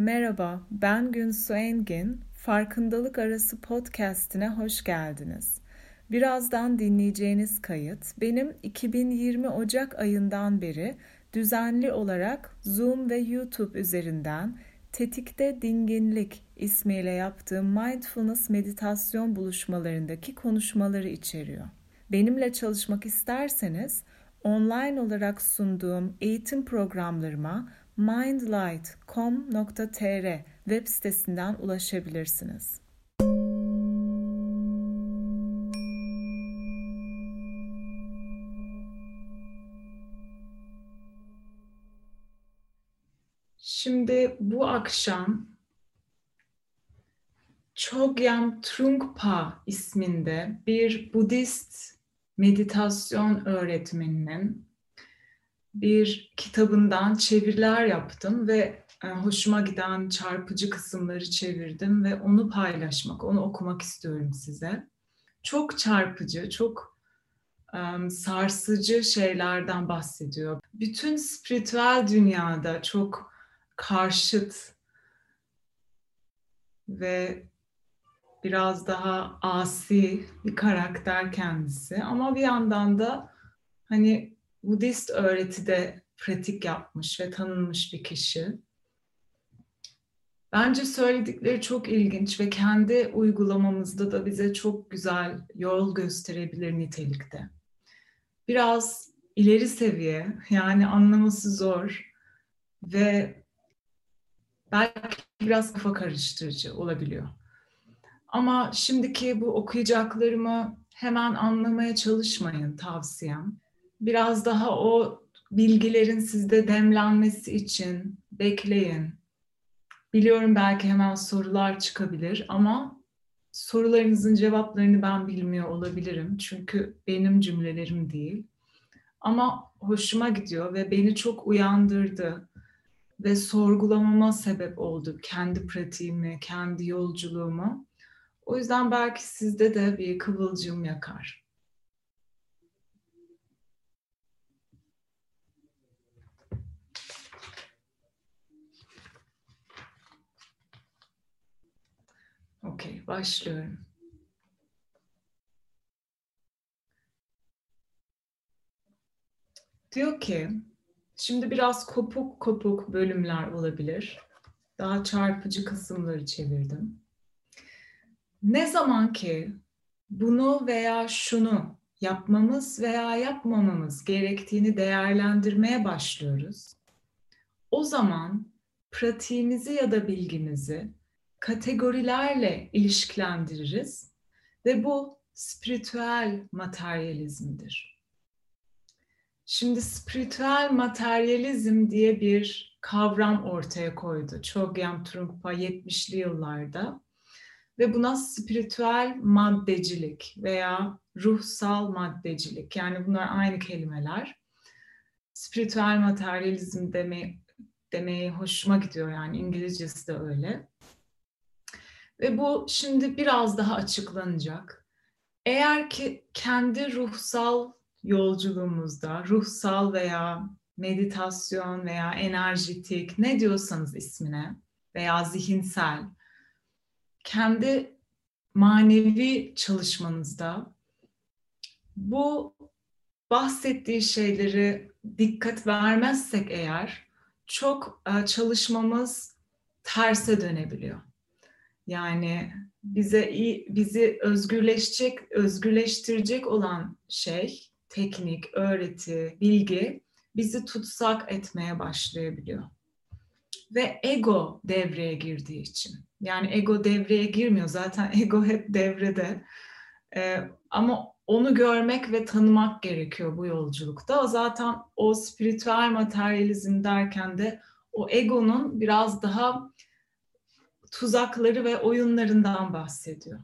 Merhaba, ben Günsu Engin. Farkındalık Arası podcast'ine hoş geldiniz. Birazdan dinleyeceğiniz kayıt benim 2020 Ocak ayından beri düzenli olarak Zoom ve YouTube üzerinden Tetikte Dinginlik ismiyle yaptığım mindfulness meditasyon buluşmalarındaki konuşmaları içeriyor. Benimle çalışmak isterseniz online olarak sunduğum eğitim programlarıma mindlight.com.tr web sitesinden ulaşabilirsiniz. Şimdi bu akşam Chogyam Trungpa isminde bir Budist meditasyon öğretmeninin bir kitabından çeviriler yaptım ve e, hoşuma giden çarpıcı kısımları çevirdim ve onu paylaşmak, onu okumak istiyorum size. Çok çarpıcı, çok sarsıcı şeylerden bahsediyor. Bütün spiritüel dünyada çok karşıt ve biraz daha asi bir karakter kendisi ama bir yandan da hani Budist öğretide pratik yapmış ve tanınmış bir kişi. Bence söyledikleri çok ilginç ve kendi uygulamamızda da bize çok güzel yol gösterebilir nitelikte. Biraz ileri seviye yani anlaması zor ve belki biraz kafa karıştırıcı olabiliyor. Ama şimdiki bu okuyacaklarımı hemen anlamaya çalışmayın tavsiyem. Biraz daha o bilgilerin sizde demlenmesi için bekleyin. Biliyorum belki hemen sorular çıkabilir ama sorularınızın cevaplarını ben bilmiyor olabilirim. Çünkü benim cümlelerim değil. Ama hoşuma gidiyor ve beni çok uyandırdı ve sorgulamama sebep oldu kendi pratiğimi, kendi yolculuğumu. O yüzden belki sizde de bir kıvılcım yakar. Okey, başlıyorum. Diyor ki, şimdi biraz kopuk kopuk bölümler olabilir. Daha çarpıcı kısımları çevirdim. Ne zaman ki bunu veya şunu yapmamız veya yapmamamız gerektiğini değerlendirmeye başlıyoruz. O zaman pratiğimizi ya da bilgimizi kategorilerle ilişkilendiririz ve bu spiritüel materyalizmdir. Şimdi spiritüel materyalizm diye bir kavram ortaya koydu Chogyam Trungpa 70'li yıllarda ve buna spiritüel maddecilik veya ruhsal maddecilik yani bunlar aynı kelimeler. Spiritüel materyalizm deme, demeyi hoşuma gidiyor yani İngilizcesi de öyle. Ve bu şimdi biraz daha açıklanacak. Eğer ki kendi ruhsal yolculuğumuzda, ruhsal veya meditasyon veya enerjitik ne diyorsanız ismine veya zihinsel kendi manevi çalışmanızda bu bahsettiği şeyleri dikkat vermezsek eğer çok e, çalışmamız terse dönebiliyor. Yani bize iyi, bizi özgürleşecek, özgürleştirecek olan şey, teknik, öğreti, bilgi bizi tutsak etmeye başlayabiliyor. Ve ego devreye girdiği için. Yani ego devreye girmiyor. Zaten ego hep devrede. Ee, ama onu görmek ve tanımak gerekiyor bu yolculukta. Zaten o spiritüel materyalizm derken de o egonun biraz daha tuzakları ve oyunlarından bahsediyor.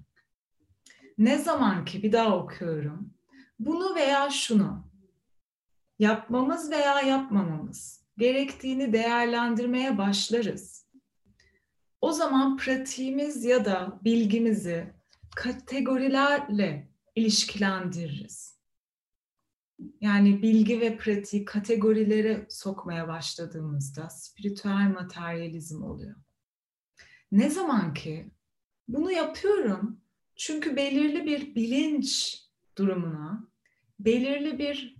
Ne zaman ki bir daha okuyorum. Bunu veya şunu yapmamız veya yapmamamız gerektiğini değerlendirmeye başlarız. O zaman pratiğimiz ya da bilgimizi kategorilerle ilişkilendiririz. Yani bilgi ve pratik kategorilere sokmaya başladığımızda spiritüel materyalizm oluyor. Ne zaman ki bunu yapıyorum çünkü belirli bir bilinç durumuna, belirli bir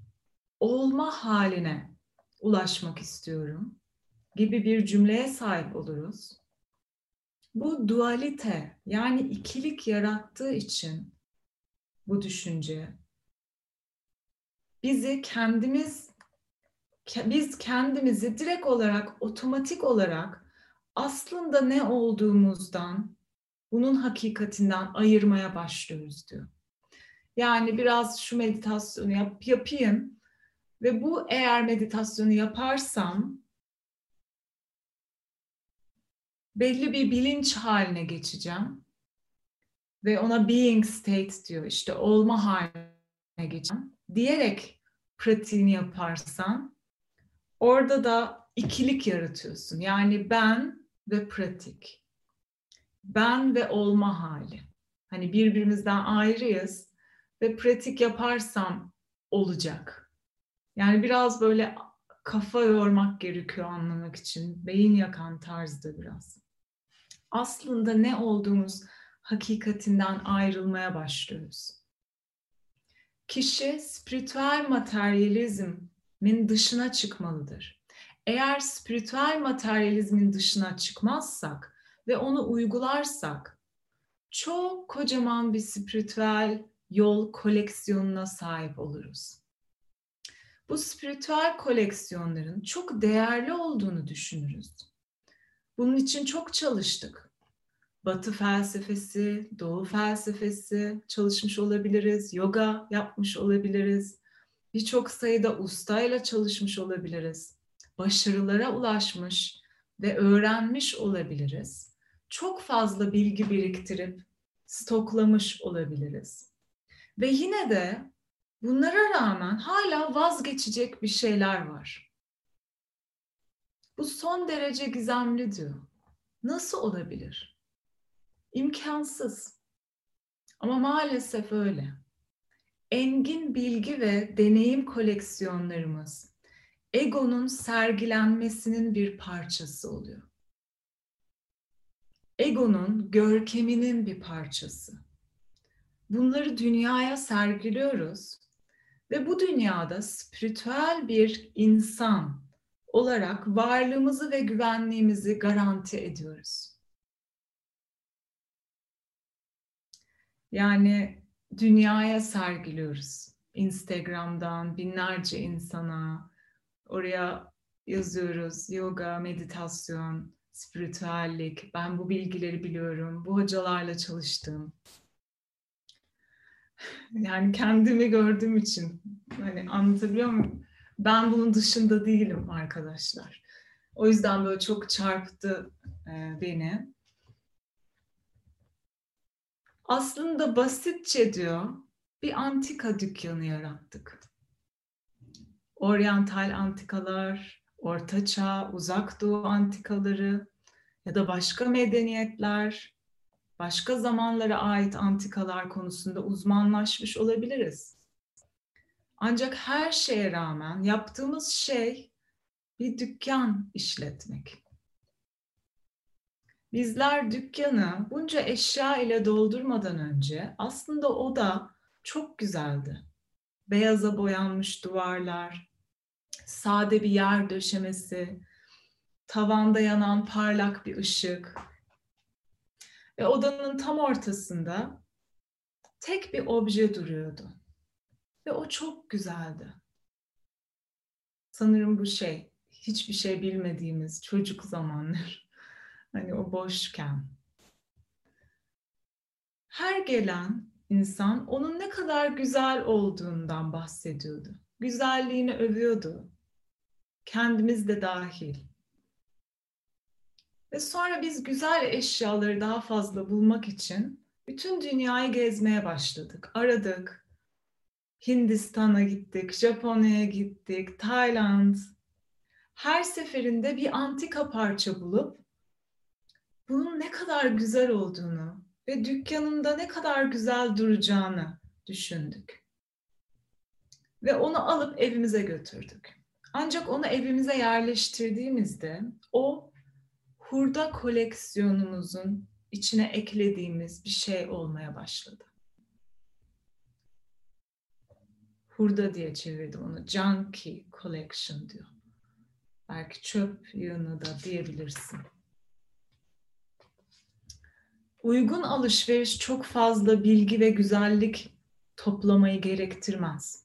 olma haline ulaşmak istiyorum gibi bir cümleye sahip oluruz. Bu dualite yani ikilik yarattığı için bu düşünce bizi kendimiz biz kendimizi direkt olarak otomatik olarak aslında ne olduğumuzdan bunun hakikatinden ayırmaya başlıyoruz diyor. Yani biraz şu meditasyonu yap, yapayım ve bu eğer meditasyonu yaparsam belli bir bilinç haline geçeceğim ve ona being state diyor işte olma haline geçeceğim diyerek pratiğini yaparsan orada da ikilik yaratıyorsun. Yani ben ve pratik. Ben ve olma hali. Hani birbirimizden ayrıyız ve pratik yaparsam olacak. Yani biraz böyle kafa yormak gerekiyor anlamak için. Beyin yakan tarzda biraz. Aslında ne olduğumuz hakikatinden ayrılmaya başlıyoruz. Kişi spiritüel materyalizmin dışına çıkmalıdır. Eğer spiritüel materyalizmin dışına çıkmazsak ve onu uygularsak çok kocaman bir spiritüel yol koleksiyonuna sahip oluruz. Bu spiritüel koleksiyonların çok değerli olduğunu düşünürüz. Bunun için çok çalıştık. Batı felsefesi, Doğu felsefesi çalışmış olabiliriz, yoga yapmış olabiliriz, birçok sayıda ustayla çalışmış olabiliriz, başarılara ulaşmış ve öğrenmiş olabiliriz. Çok fazla bilgi biriktirip stoklamış olabiliriz. Ve yine de bunlara rağmen hala vazgeçecek bir şeyler var. Bu son derece gizemli diyor. Nasıl olabilir? İmkansız. Ama maalesef öyle. Engin bilgi ve deneyim koleksiyonlarımız egonun sergilenmesinin bir parçası oluyor. Egonun görkeminin bir parçası. Bunları dünyaya sergiliyoruz ve bu dünyada spiritüel bir insan olarak varlığımızı ve güvenliğimizi garanti ediyoruz. Yani dünyaya sergiliyoruz. Instagram'dan binlerce insana oraya yazıyoruz. Yoga, meditasyon, spiritüellik. Ben bu bilgileri biliyorum. Bu hocalarla çalıştım. Yani kendimi gördüğüm için hani anlatabiliyor muyum? Ben bunun dışında değilim arkadaşlar. O yüzden böyle çok çarptı e, beni aslında basitçe diyor bir antika dükkanı yarattık. Oryantal antikalar, ortaçağ, uzak doğu antikaları ya da başka medeniyetler, başka zamanlara ait antikalar konusunda uzmanlaşmış olabiliriz. Ancak her şeye rağmen yaptığımız şey bir dükkan işletmek. Bizler dükkanı bunca eşya ile doldurmadan önce aslında o da çok güzeldi. Beyaza boyanmış duvarlar, sade bir yer döşemesi, tavanda yanan parlak bir ışık. Ve odanın tam ortasında tek bir obje duruyordu. Ve o çok güzeldi. Sanırım bu şey, hiçbir şey bilmediğimiz çocuk zamanlar. Hani o boşken. Her gelen insan onun ne kadar güzel olduğundan bahsediyordu. Güzelliğini övüyordu. Kendimiz de dahil. Ve sonra biz güzel eşyaları daha fazla bulmak için bütün dünyayı gezmeye başladık. Aradık. Hindistan'a gittik, Japonya'ya gittik, Tayland. Her seferinde bir antika parça bulup bunun ne kadar güzel olduğunu ve dükkanımda ne kadar güzel duracağını düşündük. Ve onu alıp evimize götürdük. Ancak onu evimize yerleştirdiğimizde o hurda koleksiyonumuzun içine eklediğimiz bir şey olmaya başladı. Hurda diye çevirdim onu. Junkie collection diyor. Belki çöp yığını da diyebilirsin. Uygun alışveriş çok fazla bilgi ve güzellik toplamayı gerektirmez.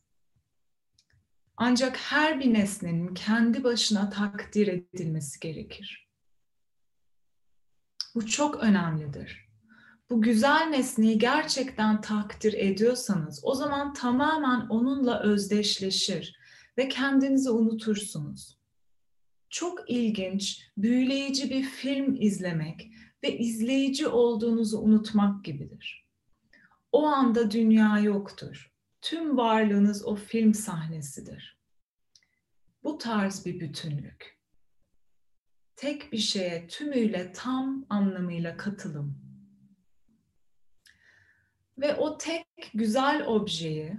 Ancak her bir nesnenin kendi başına takdir edilmesi gerekir. Bu çok önemlidir. Bu güzel nesneyi gerçekten takdir ediyorsanız o zaman tamamen onunla özdeşleşir ve kendinizi unutursunuz. Çok ilginç, büyüleyici bir film izlemek ve izleyici olduğunuzu unutmak gibidir. O anda dünya yoktur. Tüm varlığınız o film sahnesidir. Bu tarz bir bütünlük. Tek bir şeye tümüyle tam anlamıyla katılım. Ve o tek güzel objeyi,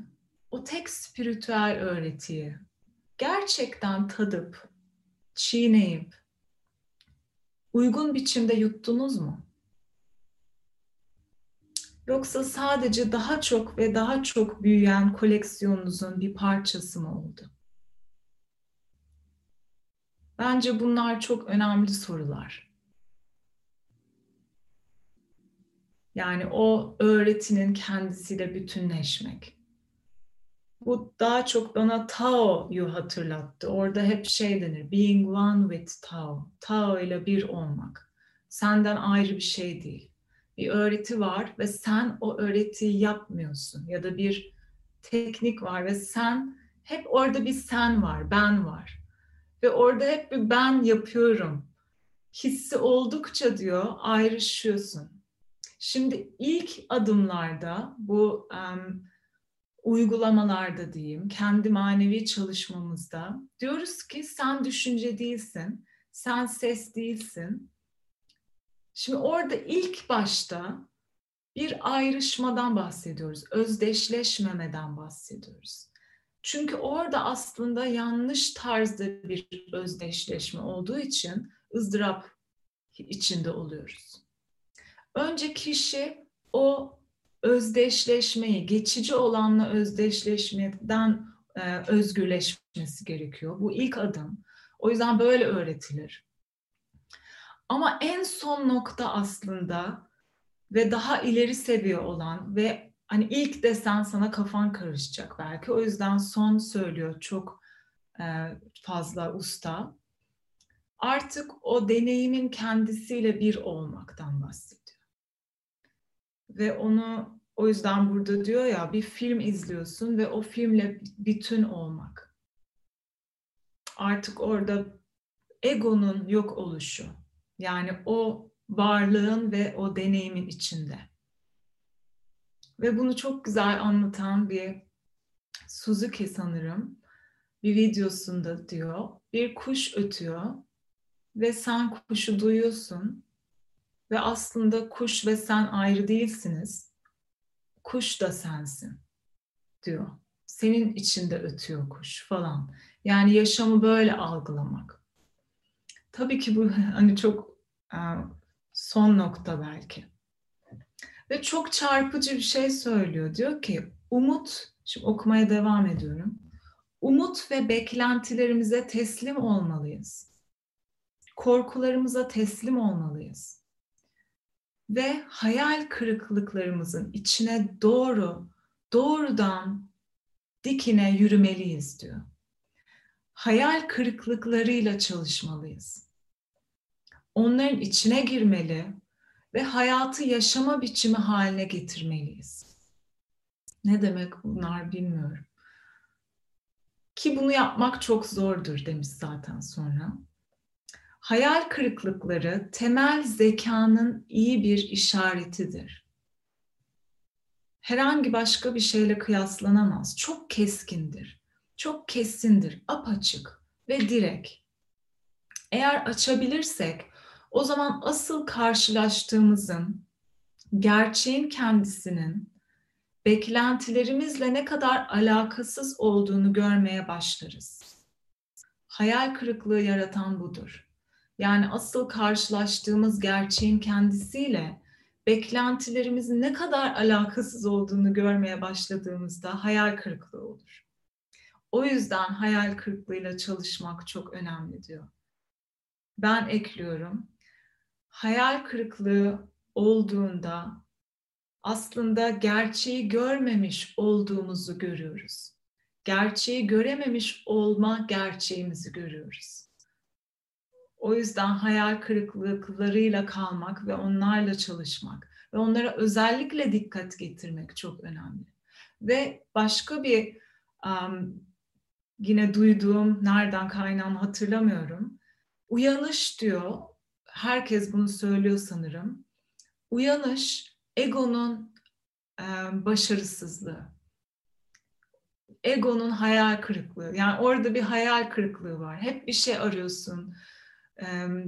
o tek spiritüel öğretiyi gerçekten tadıp, çiğneyip, uygun biçimde yuttunuz mu? Yoksa sadece daha çok ve daha çok büyüyen koleksiyonunuzun bir parçası mı oldu? Bence bunlar çok önemli sorular. Yani o öğretinin kendisiyle bütünleşmek. Bu daha çok bana Tao'yu hatırlattı. Orada hep şey denir, being one with Tao. Tao ile bir olmak. Senden ayrı bir şey değil. Bir öğreti var ve sen o öğretiyi yapmıyorsun. Ya da bir teknik var ve sen, hep orada bir sen var, ben var. Ve orada hep bir ben yapıyorum. Hissi oldukça diyor ayrışıyorsun. Şimdi ilk adımlarda bu um, uygulamalarda diyeyim, kendi manevi çalışmamızda diyoruz ki sen düşünce değilsin, sen ses değilsin. Şimdi orada ilk başta bir ayrışmadan bahsediyoruz, özdeşleşmemeden bahsediyoruz. Çünkü orada aslında yanlış tarzda bir özdeşleşme olduğu için ızdırap içinde oluyoruz. Önce kişi o özdeşleşmeyi, geçici olanla özdeşleşmeden e, özgürleşmesi gerekiyor. Bu ilk adım. O yüzden böyle öğretilir. Ama en son nokta aslında ve daha ileri seviye olan ve hani ilk desen sana kafan karışacak belki. O yüzden son söylüyor çok e, fazla usta. Artık o deneyimin kendisiyle bir olmaktan bahsediyor. Ve onu o yüzden burada diyor ya bir film izliyorsun ve o filmle bütün olmak. Artık orada egonun yok oluşu. Yani o varlığın ve o deneyimin içinde. Ve bunu çok güzel anlatan bir Suzuki sanırım bir videosunda diyor. Bir kuş ötüyor ve sen kuşu duyuyorsun ve aslında kuş ve sen ayrı değilsiniz. Kuş da sensin diyor. Senin içinde ötüyor kuş falan. Yani yaşamı böyle algılamak. Tabii ki bu hani çok e, son nokta belki. Ve çok çarpıcı bir şey söylüyor. Diyor ki umut, şimdi okumaya devam ediyorum. Umut ve beklentilerimize teslim olmalıyız. Korkularımıza teslim olmalıyız ve hayal kırıklıklarımızın içine doğru, doğrudan dikine yürümeliyiz diyor. Hayal kırıklıklarıyla çalışmalıyız. Onların içine girmeli ve hayatı yaşama biçimi haline getirmeliyiz. Ne demek bunlar bilmiyorum. Ki bunu yapmak çok zordur demiş zaten sonra. Hayal kırıklıkları temel zekanın iyi bir işaretidir. Herhangi başka bir şeyle kıyaslanamaz. Çok keskindir. Çok kesindir, apaçık ve direk. Eğer açabilirsek o zaman asıl karşılaştığımızın gerçeğin kendisinin beklentilerimizle ne kadar alakasız olduğunu görmeye başlarız. Hayal kırıklığı yaratan budur. Yani asıl karşılaştığımız gerçeğin kendisiyle beklentilerimizin ne kadar alakasız olduğunu görmeye başladığımızda hayal kırıklığı olur. O yüzden hayal kırıklığıyla çalışmak çok önemli diyor. Ben ekliyorum. Hayal kırıklığı olduğunda aslında gerçeği görmemiş olduğumuzu görüyoruz. Gerçeği görememiş olma gerçeğimizi görüyoruz. O yüzden hayal kırıklıklarıyla kalmak ve onlarla çalışmak ve onlara özellikle dikkat getirmek çok önemli. Ve başka bir um, yine duyduğum nereden kaynağını hatırlamıyorum. Uyanış diyor. Herkes bunu söylüyor sanırım. Uyanış egonun e, başarısızlığı. Egonun hayal kırıklığı. Yani orada bir hayal kırıklığı var. Hep bir şey arıyorsun.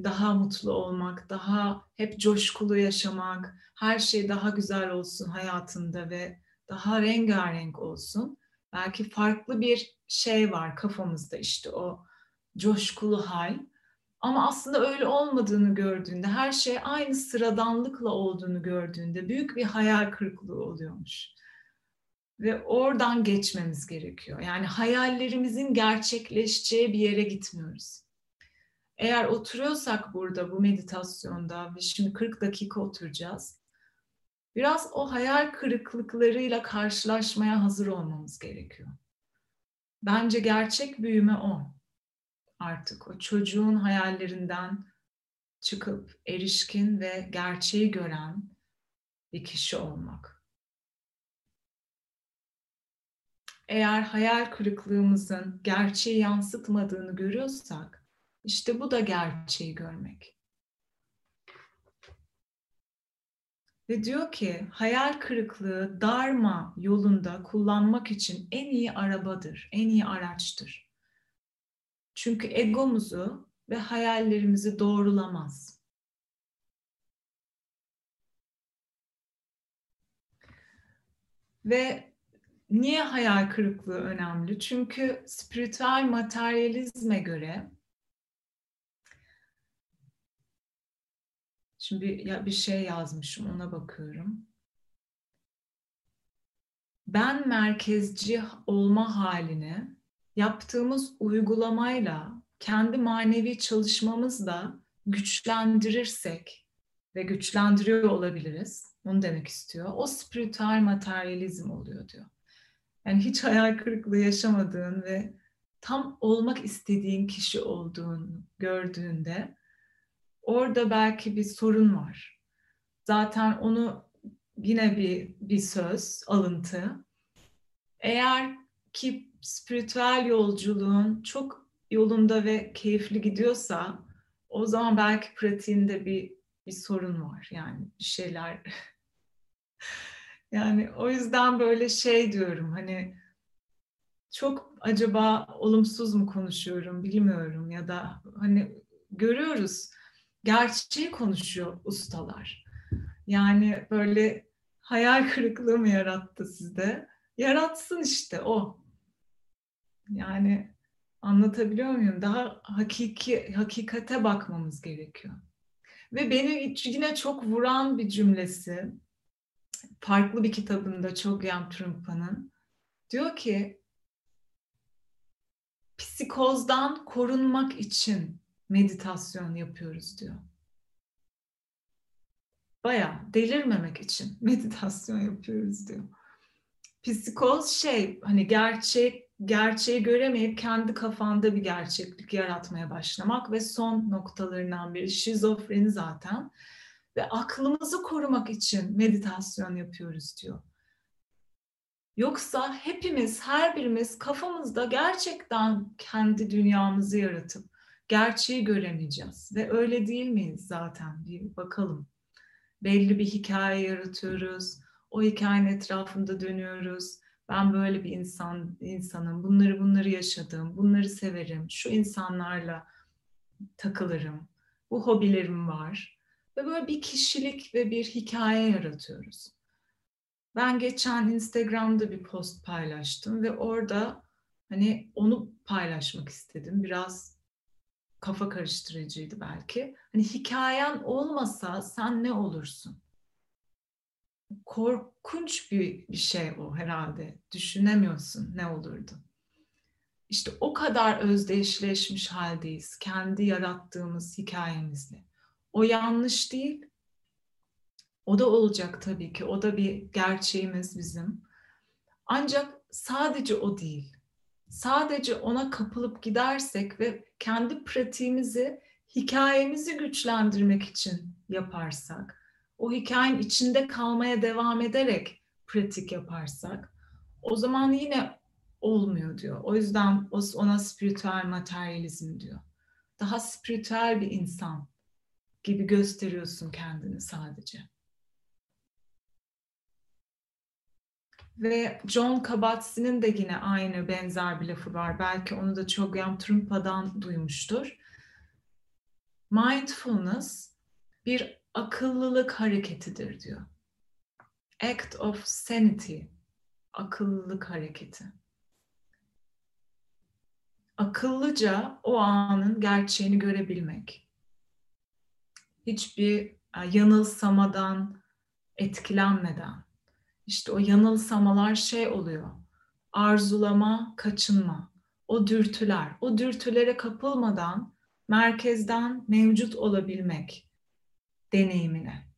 Daha mutlu olmak, daha hep coşkulu yaşamak, her şey daha güzel olsun hayatında ve daha rengarenk olsun. Belki farklı bir şey var kafamızda işte o coşkulu hal. Ama aslında öyle olmadığını gördüğünde, her şey aynı sıradanlıkla olduğunu gördüğünde büyük bir hayal kırıklığı oluyormuş. Ve oradan geçmemiz gerekiyor. Yani hayallerimizin gerçekleşeceği bir yere gitmiyoruz. Eğer oturuyorsak burada bu meditasyonda ve şimdi 40 dakika oturacağız. Biraz o hayal kırıklıklarıyla karşılaşmaya hazır olmamız gerekiyor. Bence gerçek büyüme o artık o çocuğun hayallerinden çıkıp erişkin ve gerçeği gören bir kişi olmak. Eğer hayal kırıklığımızın gerçeği yansıtmadığını görüyorsak, işte bu da gerçeği görmek. Ve diyor ki hayal kırıklığı darma yolunda kullanmak için en iyi arabadır, en iyi araçtır. Çünkü egomuzu ve hayallerimizi doğrulamaz. Ve niye hayal kırıklığı önemli? Çünkü spiritüel materyalizme göre Şimdi bir şey yazmışım ona bakıyorum. Ben merkezci olma halini yaptığımız uygulamayla kendi manevi çalışmamızla güçlendirirsek ve güçlendiriyor olabiliriz. Onu demek istiyor. O spiritüel materyalizm oluyor diyor. Yani hiç hayal kırıklığı yaşamadığın ve tam olmak istediğin kişi olduğunu gördüğünde orada belki bir sorun var. Zaten onu yine bir bir söz, alıntı. Eğer ki spiritüel yolculuğun çok yolunda ve keyifli gidiyorsa o zaman belki pratiğinde bir bir sorun var yani bir şeyler yani o yüzden böyle şey diyorum hani çok acaba olumsuz mu konuşuyorum bilmiyorum ya da hani görüyoruz gerçeği konuşuyor ustalar. Yani böyle hayal kırıklığı mı yarattı sizde? Yaratsın işte o. Yani anlatabiliyor muyum? Daha hakiki hakikate bakmamız gerekiyor. Ve beni yine çok vuran bir cümlesi farklı bir kitabında çok Yam Trumpa'nın diyor ki psikozdan korunmak için meditasyon yapıyoruz diyor. Baya delirmemek için meditasyon yapıyoruz diyor. Psikoz şey hani gerçek gerçeği göremeyip kendi kafanda bir gerçeklik yaratmaya başlamak ve son noktalarından biri şizofreni zaten. Ve aklımızı korumak için meditasyon yapıyoruz diyor. Yoksa hepimiz, her birimiz kafamızda gerçekten kendi dünyamızı yaratıp gerçeği göremeyeceğiz. Ve öyle değil miyiz zaten? Bir bakalım. Belli bir hikaye yaratıyoruz. O hikayenin etrafında dönüyoruz ben böyle bir insan insanım. Bunları bunları yaşadım. Bunları severim. Şu insanlarla takılırım. Bu hobilerim var. Ve böyle bir kişilik ve bir hikaye yaratıyoruz. Ben geçen Instagram'da bir post paylaştım ve orada hani onu paylaşmak istedim. Biraz kafa karıştırıcıydı belki. Hani hikayen olmasa sen ne olursun? Korkunç bir, şey o herhalde. Düşünemiyorsun ne olurdu. İşte o kadar özdeşleşmiş haldeyiz kendi yarattığımız hikayemizle. O yanlış değil. O da olacak tabii ki. O da bir gerçeğimiz bizim. Ancak sadece o değil. Sadece ona kapılıp gidersek ve kendi pratiğimizi, hikayemizi güçlendirmek için yaparsak, o hikayenin içinde kalmaya devam ederek pratik yaparsak, o zaman yine olmuyor diyor. O yüzden ona spiritüel materyalizm diyor. Daha spiritüel bir insan gibi gösteriyorsun kendini sadece. Ve John Kabat-Zinn'in de yine aynı benzer bir lafı var. Belki onu da Chogyam Trungpa'dan duymuştur. Mindfulness bir akıllılık hareketidir diyor. Act of sanity, akıllılık hareketi. Akıllıca o anın gerçeğini görebilmek. Hiçbir yanılsamadan, etkilenmeden işte o yanılsamalar şey oluyor. Arzulama, kaçınma. O dürtüler, o dürtülere kapılmadan merkezden mevcut olabilmek deneyimine.